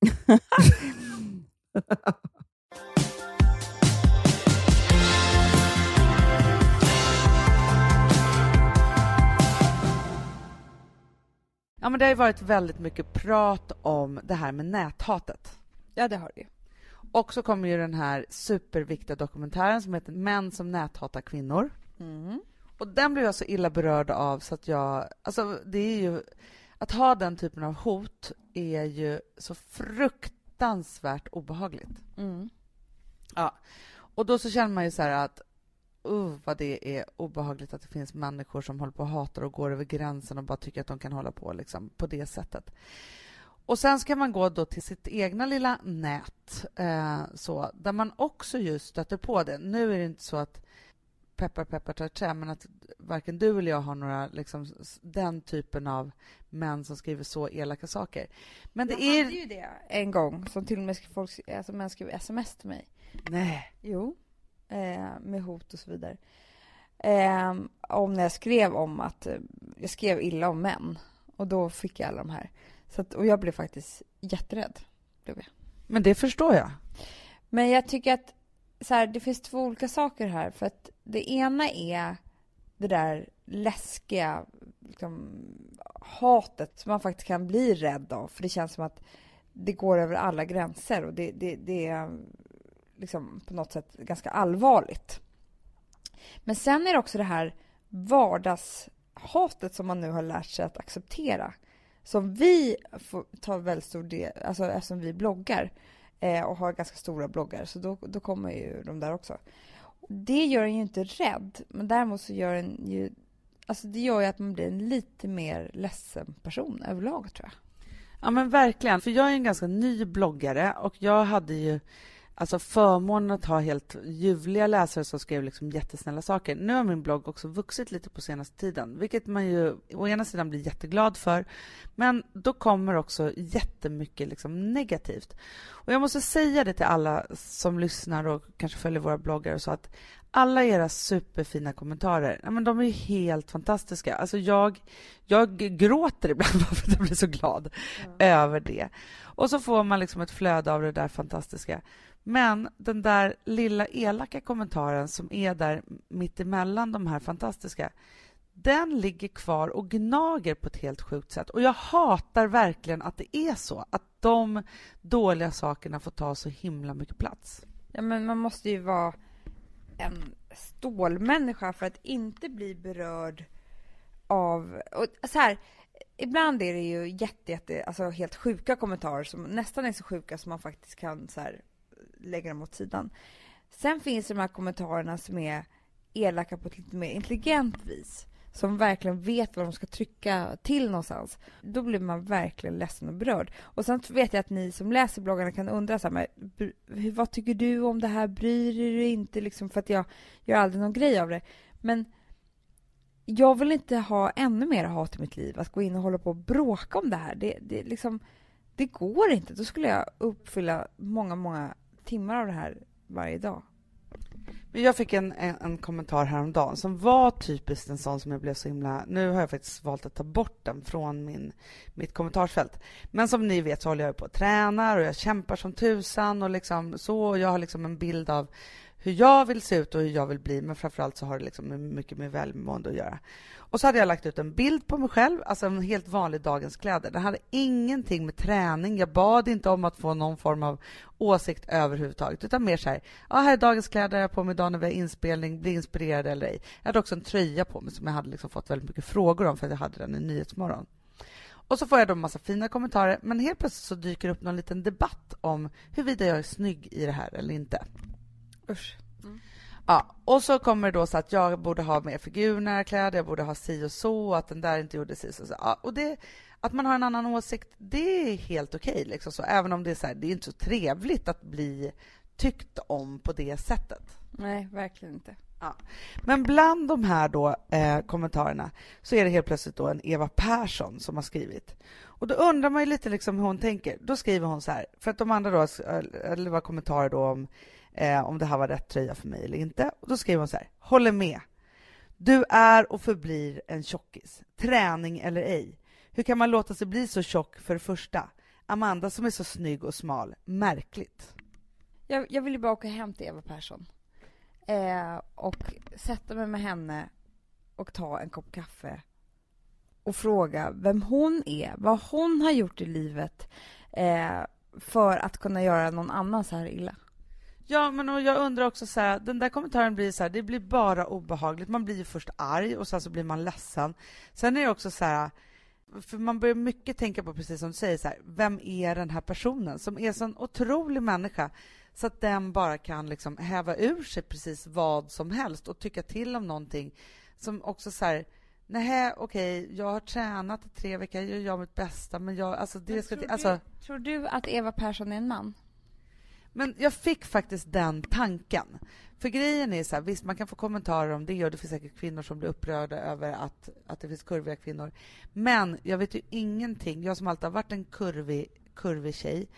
Ja, men det har ju varit väldigt mycket prat om det här med näthatet. Ja, det har det. Och så kommer ju den här superviktiga dokumentären som heter Män som näthatar kvinnor. Mm. Och den blev jag så illa berörd av så att jag... Alltså, det är ju... Att ha den typen av hot är ju så fruktansvärt obehagligt. Mm. Ja. Och då så känner man ju så här att uh, vad det är obehagligt att det finns människor som håller på och hatar och går över gränsen och bara tycker att de kan hålla på liksom, på det sättet. Och sen ska man gå då till sitt egna lilla nät, eh, så, där man också just stöter på det. Nu är det inte så att peppar peppar tar trä, men att varken du eller jag har några liksom, den typen av män som skriver så elaka saker. Men det jag är... hade ju det en gång, som till och med folk, alltså män skrev sms till mig. Nej. Jo. Eh, med hot och så vidare. Eh, om när jag skrev om att eh, jag skrev illa om män. Och då fick jag alla de här. Så att, och jag blev faktiskt jätterädd. Blev jag. Men det förstår jag. Men jag tycker att så här, det finns två olika saker här. För att det ena är det där läskiga liksom, hatet som man faktiskt kan bli rädd av. För det känns som att det går över alla gränser och det, det, det är liksom på något sätt ganska allvarligt. Men sen är det också det här vardagshatet som man nu har lärt sig att acceptera. Som vi tar väldigt stor del, alltså eftersom vi bloggar eh, och har ganska stora bloggar, så då, då kommer ju de där också. Det gör en ju inte rädd, men däremot så gör en ju... Alltså det gör ju att man blir en lite mer ledsen person överlag, tror jag. Ja men verkligen, för jag är en ganska ny bloggare och jag hade ju alltså förmånen att ha helt ljuvliga läsare som skrev liksom jättesnälla saker. Nu har min blogg också vuxit lite på senaste tiden, vilket man ju å ena sidan blir jätteglad för, men då kommer också jättemycket liksom negativt. Och jag måste säga det till alla som lyssnar och kanske följer våra bloggar och så att alla era superfina kommentarer, ja, men de är helt fantastiska. Alltså jag, jag gråter ibland för att jag blir så glad över det. Och så får man liksom ett flöde av det där fantastiska. Men den där lilla elaka kommentaren som är där mittemellan de här fantastiska, den ligger kvar och gnager på ett helt sjukt sätt. Och jag hatar verkligen att det är så, att de dåliga sakerna får ta så himla mycket plats. Ja, men man måste ju vara en stålmänniska för att inte bli berörd av... Och så här, ibland är det ju jätte, jätte, alltså helt sjuka kommentarer som nästan är så sjuka som man faktiskt kan så här, lägga dem åt sidan. Sen finns det de här kommentarerna som är elaka på ett lite mer intelligent vis. Som verkligen vet vad de ska trycka till någonstans. Då blir man verkligen ledsen och berörd. Och sen vet jag att ni som läser bloggarna kan undra så här, men, vad tycker du om det här? Bryr du dig inte? Liksom, för att jag gör aldrig någon grej av det. Men jag vill inte ha ännu mer hat i mitt liv, att gå in och hålla på och bråka om det här. Det, det, liksom, det går inte. Då skulle jag uppfylla många, många timmar av det här varje dag. Men jag fick en, en, en kommentar häromdagen som var typiskt en sån som jag blev så himla... Nu har jag faktiskt valt att ta bort den från min, mitt kommentarsfält. Men som ni vet så håller jag på och tränar och jag kämpar som tusan och liksom så. Och jag har liksom en bild av hur jag vill se ut och hur jag vill bli, men framförallt så har det liksom mycket med välmående att göra. Och så hade jag lagt ut en bild på mig själv, alltså en helt vanlig dagens kläder. Den hade ingenting med träning, jag bad inte om att få någon form av åsikt överhuvudtaget, utan mer så här, ja, här är dagens kläder jag har på mig idag när vi har inspelning, bli inspirerad eller ej. Jag hade också en tröja på mig som jag hade liksom fått väldigt mycket frågor om för att jag hade den i Nyhetsmorgon. Och så får jag då en massa fina kommentarer, men helt plötsligt så dyker upp någon liten debatt om huruvida jag är snygg i det här eller inte. Usch. Mm. Ja, och så kommer det då så att jag borde ha mer figurnära kläder, jag borde ha si och så, att den där inte gjorde si och så. Ja, och det, att man har en annan åsikt, det är helt okej. Okay, liksom så. Även om det är så här, det är inte så trevligt att bli tyckt om på det sättet. Nej, verkligen inte. Ja. Men bland de här då, eh, kommentarerna så är det helt plötsligt då en Eva Persson som har skrivit. Och då undrar man ju lite liksom hur hon tänker. Då skriver hon så här, för att de andra då, eller det var kommentarer då om eh, om det här var rätt tröja för mig eller inte. Och då skriver hon så här, håller med. Du är och förblir en tjockis, träning eller ej. Hur kan man låta sig bli så tjock för det första? Amanda som är så snygg och smal, märkligt. Jag, jag vill ju bara åka hem till Eva Persson eh, och sätta mig med henne och ta en kopp kaffe och fråga vem hon är, vad hon har gjort i livet eh, för att kunna göra någon annan så här illa. Ja, men och jag undrar också så här, den där kommentaren blir så här, det blir bara obehagligt. Man blir ju först arg och sen så blir man ledsen. Sen är det också så här, för man börjar mycket tänka på, precis som du säger, så här, vem är den här personen som är så en otrolig människa så att den bara kan liksom häva ur sig precis vad som helst och tycka till om någonting som också så här, nej okej, okay, jag har tränat i tre veckor, jag gör mitt bästa, men jag, alltså det men ska... Tror, alltså, du, tror du att Eva Persson är en man? Men jag fick faktiskt den tanken. För grejen är så här, visst man kan få kommentarer om det och det finns säkert kvinnor som blir upprörda över att, att det finns kurviga kvinnor. Men jag vet ju ingenting, jag som alltid har varit en kurvig, kurvig tjej.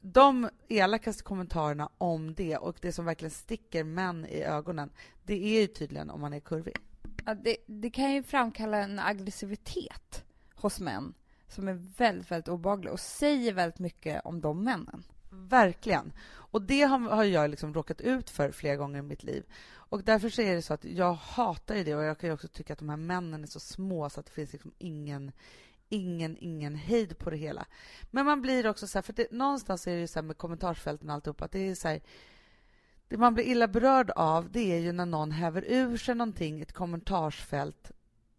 De elakaste kommentarerna om det och det som verkligen sticker män i ögonen, det är ju tydligen om man är kurvig. Ja, det, det kan ju framkalla en aggressivitet hos män som är väldigt, väldigt obehaglig och säger väldigt mycket om de männen. Verkligen. Och det har, har jag liksom råkat ut för flera gånger i mitt liv. Och därför så är det så att jag hatar det och jag kan också tycka att de här männen är så små så att det finns liksom ingen ingen, ingen hejd på det hela. Men man blir också så här, för det, någonstans är det så här med kommentarsfälten och alltihop, att det är så här, det man blir illa berörd av, det är ju när någon häver ur sig någonting i ett kommentarsfält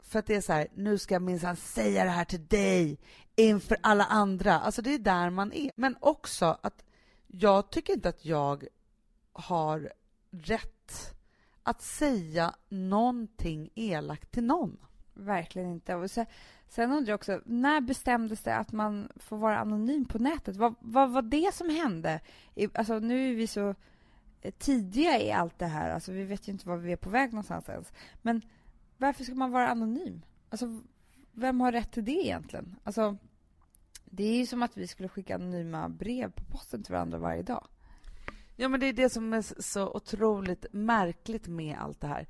för att det är så här, nu ska jag minsann säga det här till dig inför alla andra. Alltså det är där man är. Men också att jag tycker inte att jag har rätt att säga någonting elakt till någon. Verkligen inte. Och sen, sen undrar jag också, när bestämdes det att man får vara anonym på nätet? Vad, vad var det som hände? Alltså, nu är vi så eh, tidiga i allt det här. Alltså, vi vet ju inte var vi är på väg någonstans ens. Men varför ska man vara anonym? Alltså, vem har rätt till det egentligen? Alltså, det är ju som att vi skulle skicka anonyma brev på posten till varandra varje dag. Ja, men det är det som är så otroligt märkligt med allt det här.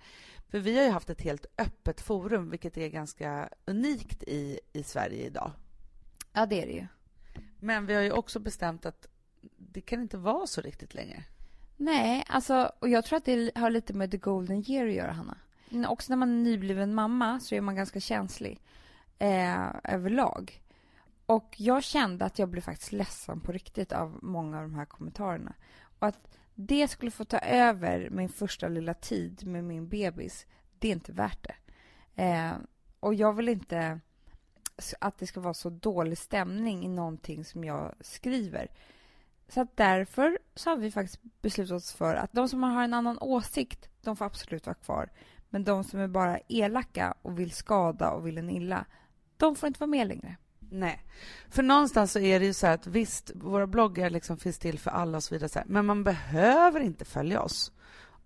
För vi har ju haft ett helt öppet forum, vilket är ganska unikt i, i Sverige idag. Ja, det är det ju. Men vi har ju också bestämt att det kan inte vara så riktigt längre. Nej, alltså, och jag tror att det har lite med the golden year att göra, Hanna. Också när man är nybliven mamma så är man ganska känslig eh, överlag. Och jag kände att jag blev faktiskt ledsen på riktigt av många av de här kommentarerna. Och att det skulle få ta över min första lilla tid med min bebis, det är inte värt det. Eh, och jag vill inte att det ska vara så dålig stämning i någonting som jag skriver. Så att därför så har vi faktiskt beslutat oss för att de som har en annan åsikt, de får absolut vara kvar. Men de som är bara elaka och vill skada och vill en illa, de får inte vara med längre. Nej, för någonstans så är det ju så att visst, våra bloggar liksom finns till för alla och så vidare, så här, men man behöver inte följa oss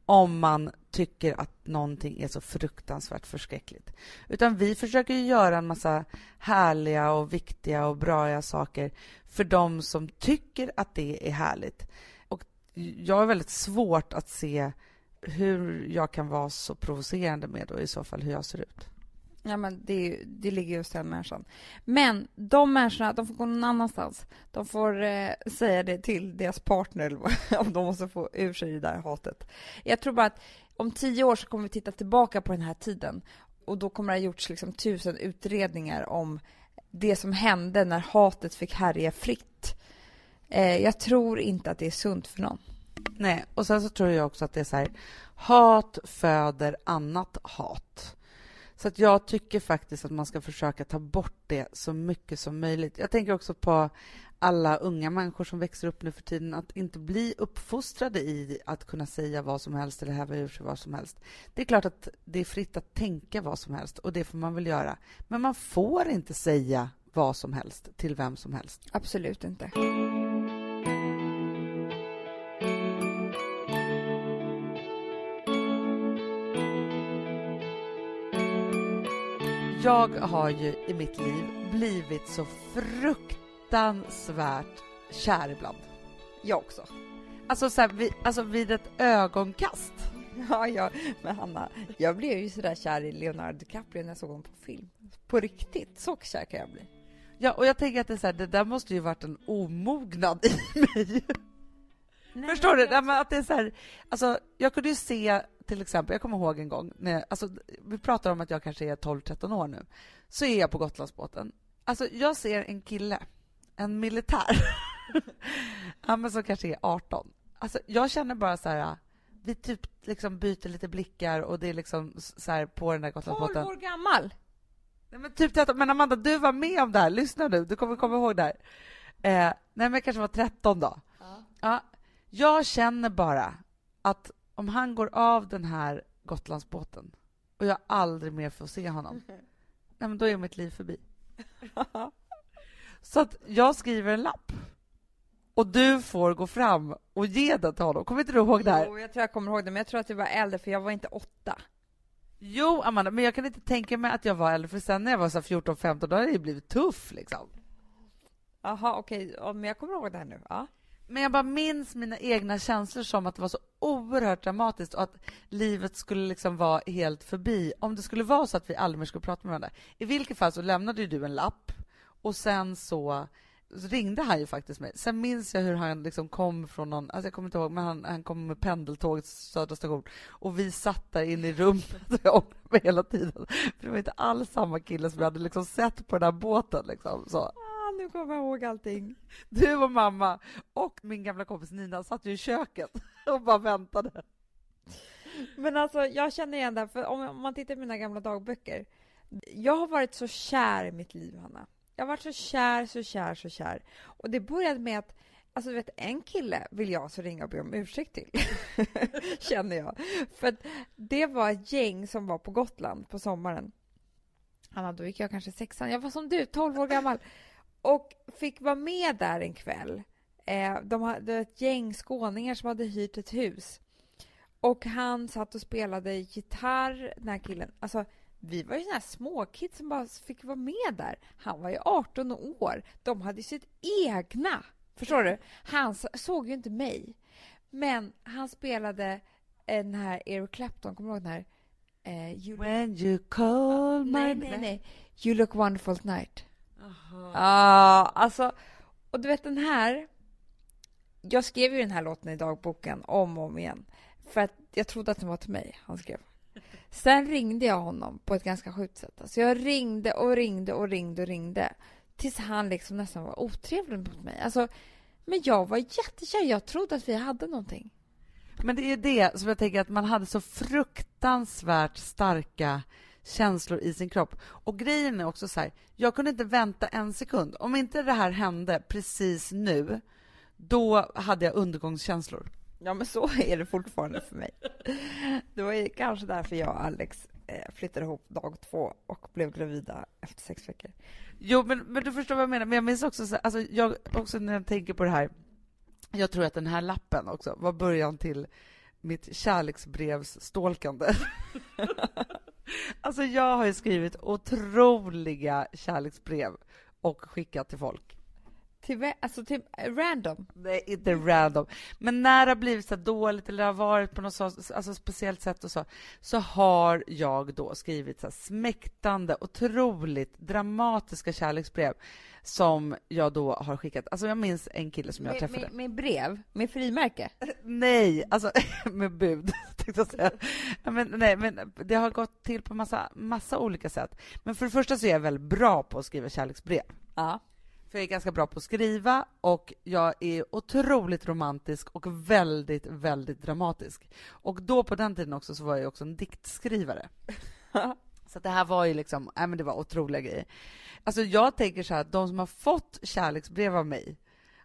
om man tycker att någonting är så fruktansvärt förskräckligt. Utan vi försöker göra en massa härliga och viktiga och bra saker för de som tycker att det är härligt. Och jag har väldigt svårt att se hur jag kan vara så provocerande med då i så fall hur jag ser ut. Ja, men det, det ligger just den människan. Men de människorna, de får gå någon annanstans. De får eh, säga det till deras partner om de måste få ur sig det där hatet. Jag tror bara att om tio år så kommer vi titta tillbaka på den här tiden och då kommer det ha gjorts liksom tusen utredningar om det som hände när hatet fick härja fritt. Eh, jag tror inte att det är sunt för någon. Nej, och sen så tror jag också att det är så här, hat föder annat hat. Så att jag tycker faktiskt att man ska försöka ta bort det så mycket som möjligt. Jag tänker också på alla unga människor som växer upp nu för tiden, att inte bli uppfostrade i att kunna säga vad som helst eller häva ur sig vad som helst. Det är klart att det är fritt att tänka vad som helst och det får man väl göra. Men man får inte säga vad som helst till vem som helst. Absolut inte. Jag har ju i mitt liv blivit så fruktansvärt kär ibland. Jag också. Alltså, så här, vid, alltså vid ett ögonkast. Ja, ja, men Hanna, jag blev ju sådär kär i Leonardo DiCaprio när jag såg honom på film. På riktigt, så kär kan jag bli. Ja, och jag tänker att det, är så här, det där måste ju varit en omognad i mig. Nej, Förstår du? Nej, men att det är så här, alltså, jag kunde ju se till exempel, jag kommer ihåg en gång, när, alltså, vi pratar om att jag kanske är 12-13 år nu, så är jag på Gotlandsbåten. Alltså, jag ser en kille, en militär, ja, men som kanske är 18. Alltså, jag känner bara så här, vi typ liksom byter lite blickar och det är liksom så här på den där Gotlandsbåten. 12 år gammal? Nej, men typ 13. Men Amanda, du var med om det här. Lyssna nu, du kommer komma ihåg det här. Eh, nej, men kanske var 13 då. Ja. ja. Jag känner bara att om han går av den här Gotlandsbåten och jag aldrig mer får se honom, nej, men då är mitt liv förbi. Så att jag skriver en lapp och du får gå fram och ge den till honom. Kommer inte du ihåg det här? Jo, jag tror jag kommer ihåg det, men jag tror att du var äldre, för jag var inte åtta. Jo, Amanda, men jag kan inte tänka mig att jag var äldre, för sen när jag var 14-15, då hade det blivit tuff liksom. Jaha, okej, okay. men jag kommer ihåg det här nu. Ja. Men jag bara minns mina egna känslor som att det var så oerhört dramatiskt och att livet skulle liksom vara helt förbi om det skulle vara så att vi aldrig mer skulle prata med varandra. I vilket fall så lämnade du en lapp och sen så, så ringde han ju faktiskt mig. Sen minns jag hur han liksom kom från någon, alltså jag kommer inte ihåg, men han, han kom med pendeltåget till Södra station och vi satt där inne i rummet och jag ångrade mig hela tiden. För det var inte alls samma kille som jag hade liksom sett på den här båten liksom. Så nu kommer jag ihåg allting. Du och mamma och min gamla kompis Nina satt ju i köket och bara väntade. Men alltså, jag känner igen det här, för om man tittar på mina gamla dagböcker. Jag har varit så kär i mitt liv, Hanna. Jag har varit så kär, så kär, så kär. Och det började med att Alltså, du vet, en kille vill jag så ringa och be om ursäkt till, känner jag. För att det var ett gäng som var på Gotland på sommaren. Hanna, då gick jag kanske sexan. Jag var som du, 12 år gammal och fick vara med där en kväll. Eh, de hade ett gäng skåningar som hade hyrt ett hus. Och han satt och spelade gitarr, den här killen. Alltså, vi var ju såna här småkids som bara fick vara med där. Han var ju 18 år. De hade sitt egna. Förstår du? Han såg ju inte mig. Men han spelade den här Eric Clapton, kommer du ihåg den här? Eh, you When you call my nej, nej, nej. You look wonderful tonight. Ja, ah, alltså, och du vet den här. Jag skrev ju den här låten i dagboken om och om igen för att jag trodde att den var till mig. Han skrev. Sen ringde jag honom på ett ganska sjukt sätt. Alltså jag ringde och ringde och ringde och ringde tills han liksom nästan var otrevlig mot mig. Alltså, men jag var jättekär. Jag trodde att vi hade någonting. Men det är det som jag tänker att man hade så fruktansvärt starka känslor i sin kropp. Och grejen är också så här, jag kunde inte vänta en sekund. Om inte det här hände precis nu, då hade jag undergångskänslor. Ja, men så är det fortfarande för mig. Det var kanske därför jag och Alex eh, flyttade ihop dag två och blev gravida efter sex veckor. Jo, men, men du förstår vad jag menar. Men jag minns också, så, alltså, jag, också när jag tänker på det här, jag tror att den här lappen också var början till mitt kärleksbrevsstolkande. alltså jag har ju skrivit otroliga kärleksbrev och skickat till folk. Till, alltså till random. Nej, inte random. Men när det har blivit så dåligt eller har varit på något så, alltså speciellt sätt och så, så har jag då skrivit så smäktande, otroligt dramatiska kärleksbrev som jag då har skickat. Alltså jag minns en kille som jag Med, träffade. med, med brev? Med frimärke? Nej, alltså med bud, tänkte jag säga. Men, nej, men det har gått till på massa, massa olika sätt. Men för det första så är jag väldigt bra på att skriva kärleksbrev. Ja. För jag är ganska bra på att skriva och jag är otroligt romantisk och väldigt, väldigt dramatisk. Och då på den tiden också så var jag också en diktskrivare. Så det här var ju liksom, nej men det var otroliga grejer. Alltså jag tänker så här, att de som har fått kärleksbrev av mig,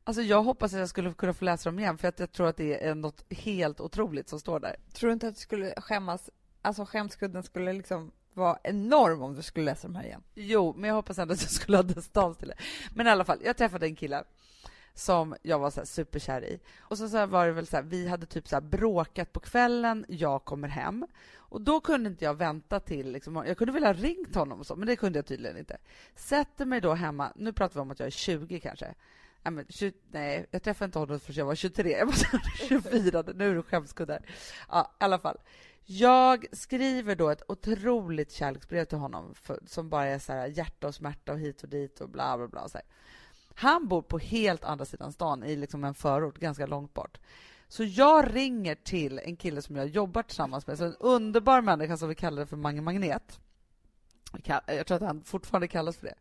alltså jag hoppas att jag skulle kunna få läsa dem igen, för att jag tror att det är något helt otroligt som står där. Tror du inte att du skulle skämmas, alltså skämskudden skulle liksom vara enorm om du skulle läsa de här igen? Jo, men jag hoppas ändå att jag skulle ha distans till det. Men i alla fall, jag träffade en kille som jag var så här superkär i. Och så, så här var det väl så här, vi hade typ så här bråkat på kvällen, jag kommer hem. Och då kunde inte jag vänta till, liksom, jag kunde väl ha ringt honom och så, men det kunde jag tydligen inte. Sätter mig då hemma, nu pratar vi om att jag är 20 kanske. Nej, men, 20, nej jag träffade inte honom förrän jag var 23, jag var 24, nu är det skämskuddar. Ja, i alla fall. Jag skriver då ett otroligt kärleksbrev till honom för, som bara är så här hjärta och smärta och hit och dit och bla bla bla. Så här. Han bor på helt andra sidan stan i liksom en förort, ganska långt bort. Så jag ringer till en kille som jag jobbar tillsammans med, så en underbar människa som vi kallar för Mange Magnet. Jag tror att han fortfarande kallas för det.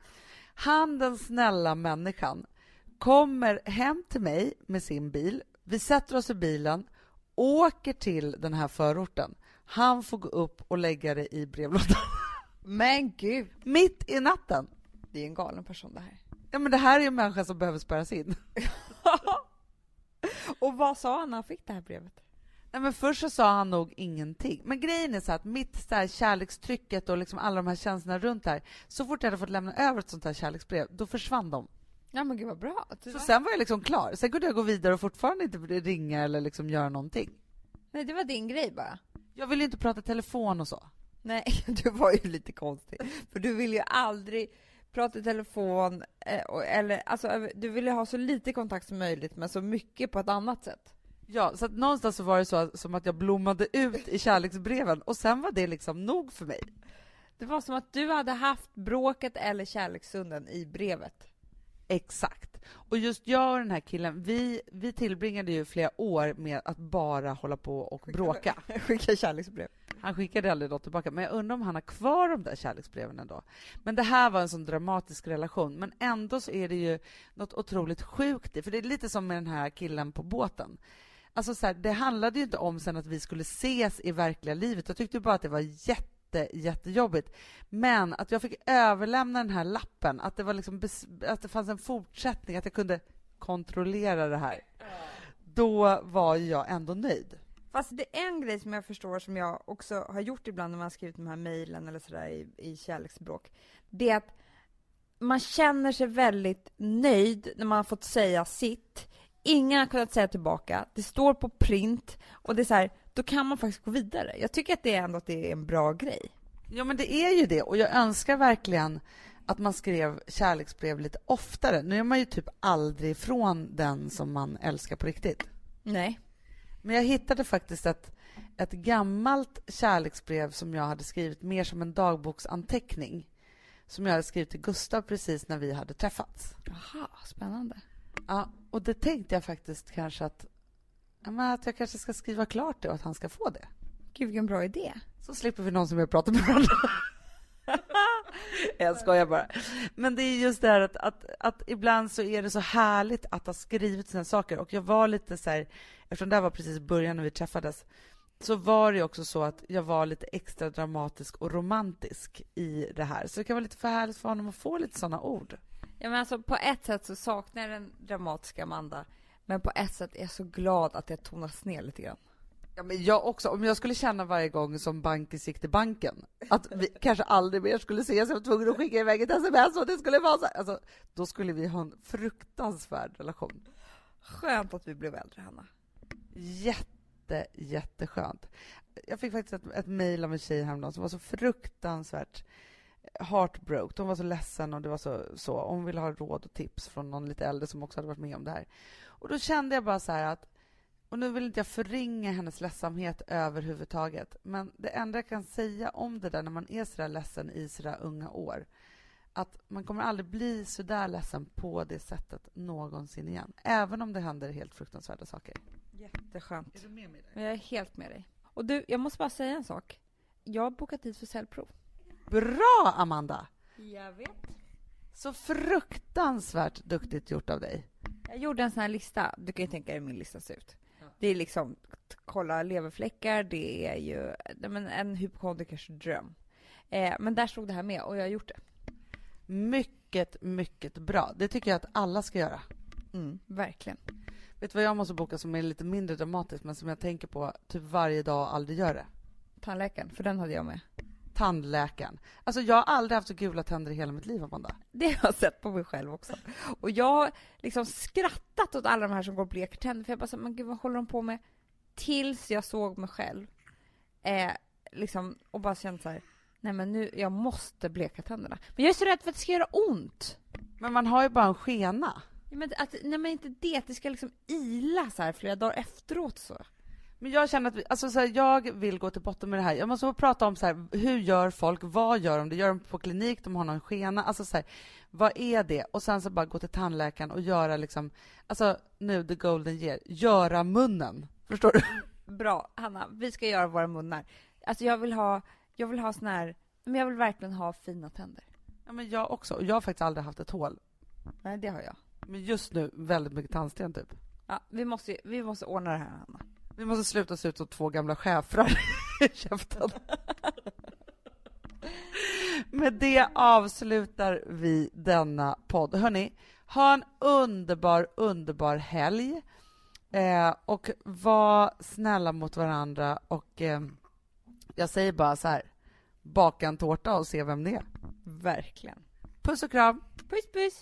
Han, den snälla människan, kommer hem till mig med sin bil. Vi sätter oss i bilen, åker till den här förorten. Han får gå upp och lägga det i brevlådan. Men gud, Mitt i natten. det är en galen person det här. Ja, men det här är ju en människa som behöver spärras in. Och vad sa han när han fick det här brevet? Nej, men först så sa han nog ingenting. Men grejen är så att mitt så här kärlekstrycket och liksom alla de här känslorna runt här, så fort jag hade fått lämna över ett sånt här kärleksbrev, då försvann de. Ja men gud vad bra. Så sen var jag liksom klar. Sen kunde jag gå vidare och fortfarande inte ringa eller liksom göra någonting. Nej det var din grej bara. Jag vill inte prata telefon och så. Nej, du var ju lite konstig. För du vill ju aldrig prata i telefon, eh, eller alltså du ville ha så lite kontakt som möjligt men så mycket på ett annat sätt. Ja, så att någonstans så var det så som att jag blommade ut i kärleksbreven och sen var det liksom nog för mig. Det var som att du hade haft bråket eller kärleksstunden i brevet. Exakt. Och just jag och den här killen, vi, vi tillbringade ju flera år med att bara hålla på och bråka. Skicka kärleksbrev. Han skickade aldrig något tillbaka, men jag undrar om han har kvar de där kärleksbreven ändå. Men det här var en sån dramatisk relation, men ändå så är det ju något otroligt sjukt i, för det är lite som med den här killen på båten. Alltså så här, det handlade ju inte om sen att vi skulle ses i verkliga livet. Jag tyckte bara att det var jätte, jättejobbigt. Men att jag fick överlämna den här lappen, att det, var liksom att det fanns en fortsättning, att jag kunde kontrollera det här. Då var jag ändå nöjd. Fast det är en grej som jag förstår som jag också har gjort ibland när man har skrivit de här mejlen eller sådär i, i kärleksbråk. Det är att man känner sig väldigt nöjd när man har fått säga sitt. Ingen har kunnat säga tillbaka. Det står på print och det är så här, då kan man faktiskt gå vidare. Jag tycker att det är ändå att det är en bra grej. Ja, men det är ju det. Och jag önskar verkligen att man skrev kärleksbrev lite oftare. Nu är man ju typ aldrig ifrån den som man älskar på riktigt. Nej. Men jag hittade faktiskt ett, ett gammalt kärleksbrev som jag hade skrivit mer som en dagboksanteckning som jag hade skrivit till Gustav precis när vi hade träffats. Jaha, spännande. Ja, och det tänkte jag faktiskt kanske att, men att jag kanske ska skriva klart det och att han ska få det. Gud, vilken bra idé. Så slipper vi någon som vill prata med varandra. jag skojar bara. Men det är just det här att, att, att ibland så är det så härligt att ha skrivit sina saker. Och jag var lite så här, eftersom det här var precis början när vi träffades, så var det också så att jag var lite extra dramatisk och romantisk i det här. Så det kan vara lite för härligt för honom att få lite sådana ord. Ja, men alltså, på ett sätt så saknar jag den dramatiska Amanda, men på ett sätt är jag så glad att det tonas ner lite grann. Ja, men jag också. Om jag skulle känna varje gång som Bankis gick till banken att vi kanske aldrig mer skulle ses, jag var tvungen att skicka iväg ett sms och det skulle vara så. Alltså, då skulle vi ha en fruktansvärd relation. Skönt att vi blev äldre, Hanna. jätte, jätteskönt. Jag fick faktiskt ett, ett mejl av en tjej häromdagen som var så fruktansvärt heartbroke. Hon var så ledsen och det var så, så. Hon ville ha råd och tips från någon lite äldre som också hade varit med om det här. Och då kände jag bara så här att, och nu vill inte jag förringa hennes ledsamhet överhuvudtaget, men det enda jag kan säga om det där när man är så där ledsen i så där unga år, att man kommer aldrig bli så där ledsen på det sättet någonsin igen. Även om det händer helt fruktansvärda saker. Jätteskönt. Är du med mig där? Men jag är helt med dig. Och du, jag måste bara säga en sak. Jag har bokat tid för cellprov. Bra, Amanda! Jag vet. Så fruktansvärt duktigt gjort av dig. Jag gjorde en sån här lista. Du kan ju tänka dig hur min lista ser ut. Ja. Det är liksom kolla leverfläckar, det är ju men en hypokondrikers dröm. Eh, men där stod det här med och jag har gjort det. Mycket, mycket bra. Det tycker jag att alla ska göra. Mm, verkligen. Vet du vad jag måste boka som är lite mindre dramatiskt men som jag tänker på typ varje dag och aldrig gör det? Tandläkaren, för den hade jag med. Tandläkaren. Alltså jag har aldrig haft så gula tänder i hela mitt liv, Amanda. Det har jag sett på mig själv också. Och jag har liksom skrattat åt alla de här som går och bleker tänder, för jag bara så, men gud vad håller de på med? Tills jag såg mig själv. Eh, liksom, och bara känt så här, nej men nu, jag måste bleka tänderna. Men jag är så rädd för att det ska göra ont. Men man har ju bara en skena. Ja, men att, nej men inte det, det ska liksom ila så här flera dagar efteråt så. Men jag känner att vi, alltså så här, jag vill gå till botten med det här. Jag måste få prata om så här, hur gör folk, vad gör de? Det gör de på klinik, de har någon skena. Alltså så här, vad är det? Och sen så bara gå till tandläkaren och göra liksom, alltså nu the golden year, göra munnen. Förstår du? Bra, Hanna, vi ska göra våra munnar. Alltså jag vill ha, jag vill ha sån här, men jag vill verkligen ha fina tänder. Ja, men jag också. Och Jag har faktiskt aldrig haft ett hål. Nej, det har jag. Men just nu väldigt mycket tandsten typ. Ja, vi måste, vi måste ordna det här, Hanna. Vi måste sluta se ut som två gamla schäfrar i käften. Med det avslutar vi denna podd. Hörni, ha en underbar, underbar helg. Eh, och var snälla mot varandra. Och eh, jag säger bara så här, baka en tårta och se vem det är. Verkligen. Puss och kram! Puss, puss!